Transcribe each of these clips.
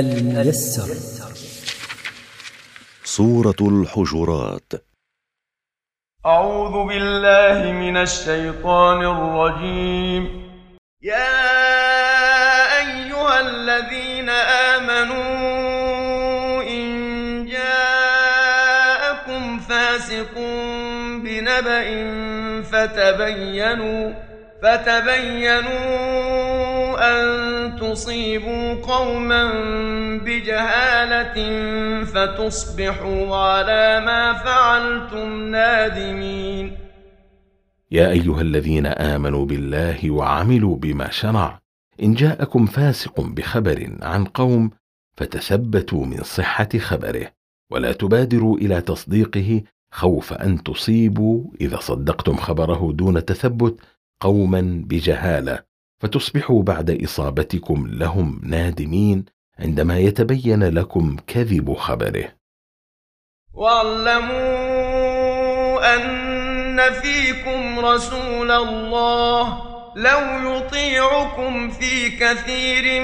الميسر. سورة الحجرات. أعوذ بالله من الشيطان الرجيم. يا أيها الذين آمنوا إن جاءكم فاسق بنبأ فتبينوا فتبينوا أن تصيبوا قوما بجهالة فتصبحوا على ما فعلتم نادمين. يا أيها الذين آمنوا بالله وعملوا بما شرع. إن جاءكم فاسق بخبر عن قوم فتثبتوا من صحة خبره ولا تبادروا إلى تصديقه خوف أن تصيبوا إذا صدقتم خبره دون تثبت قوما بجهالة. فتصبحوا بعد إصابتكم لهم نادمين عندما يتبين لكم كذب خبره. واعلموا أن فيكم رسول الله لو يطيعكم في كثير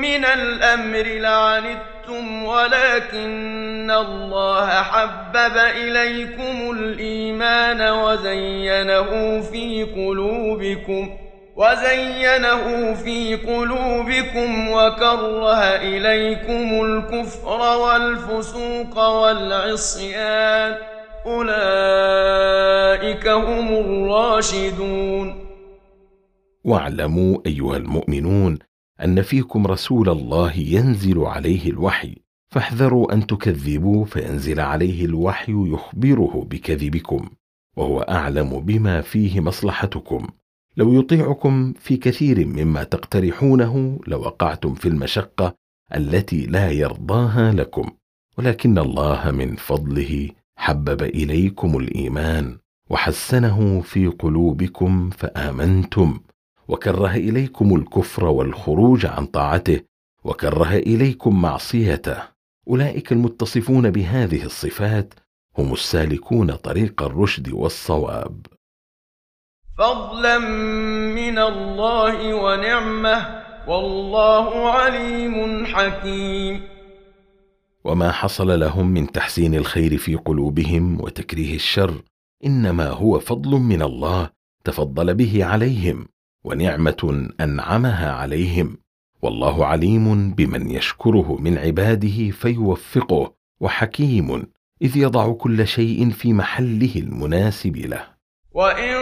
من الأمر لعنتم ولكن الله حبب إليكم الإيمان وزينه في قلوبكم. وزينه في قلوبكم وكره إليكم الكفر والفسوق والعصيان. أولئك هم الراشدون. واعلموا أيها المؤمنون أن فيكم رسول الله ينزل عليه الوحي. فاحذروا أن تكذبوا فينزل عليه الوحي يخبره بكذبكم. وهو أعلم بما فيه مصلحتكم. لو يطيعكم في كثير مما تقترحونه لوقعتم في المشقة التي لا يرضاها لكم ولكن الله من فضله حبب إليكم الإيمان وحسنه في قلوبكم فآمنتم وكره إليكم الكفر والخروج عن طاعته وكره إليكم معصيته. أولئك المتصفون بهذه الصفات هم السالكون طريق الرشد والصواب. فضلا من الله ونعمة والله عليم حكيم. وما حصل لهم من تحسين الخير في قلوبهم وتكريه الشر إنما هو فضل من الله تفضل به عليهم ونعمة أنعمها عليهم والله عليم بمن يشكره من عباده فيوفقه وحكيم إذ يضع كل شيء في محله المناسب له. وإن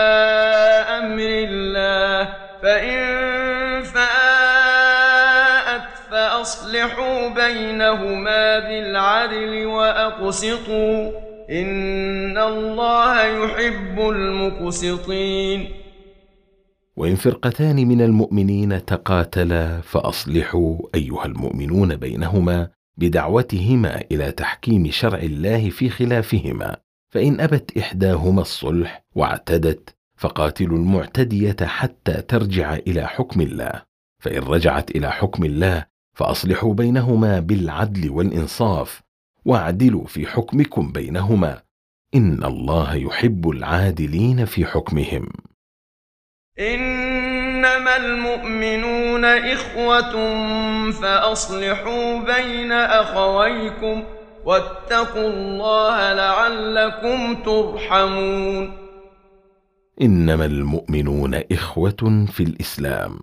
بينهما بالعدل واقسطوا ان الله يحب المقسطين. وان فرقتان من المؤمنين تقاتلا فاصلحوا ايها المؤمنون بينهما بدعوتهما إلى تحكيم شرع الله في خلافهما فان ابت احداهما الصلح واعتدت فقاتلوا المعتديه حتى ترجع إلى حكم الله فان رجعت إلى حكم الله فأصلحوا بينهما بالعدل والإنصاف واعدلوا في حكمكم بينهما. إن الله يحب العادلين في حكمهم. إنما المؤمنون إخوة فأصلحوا بين أخويكم واتقوا الله لعلكم ترحمون. إنما المؤمنون إخوة في الإسلام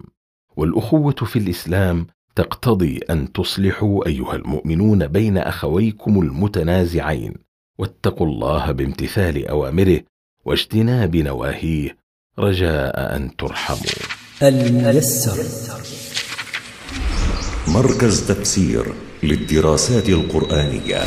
والأخوة في الإسلام تقتضي أن تصلحوا أيها المؤمنون بين أخويكم المتنازعين. واتقوا الله بامتثال أوامره واجتناب نواهيه. رجاء أن ترحموا. الميسر. مركز تفسير للدراسات القرآنية.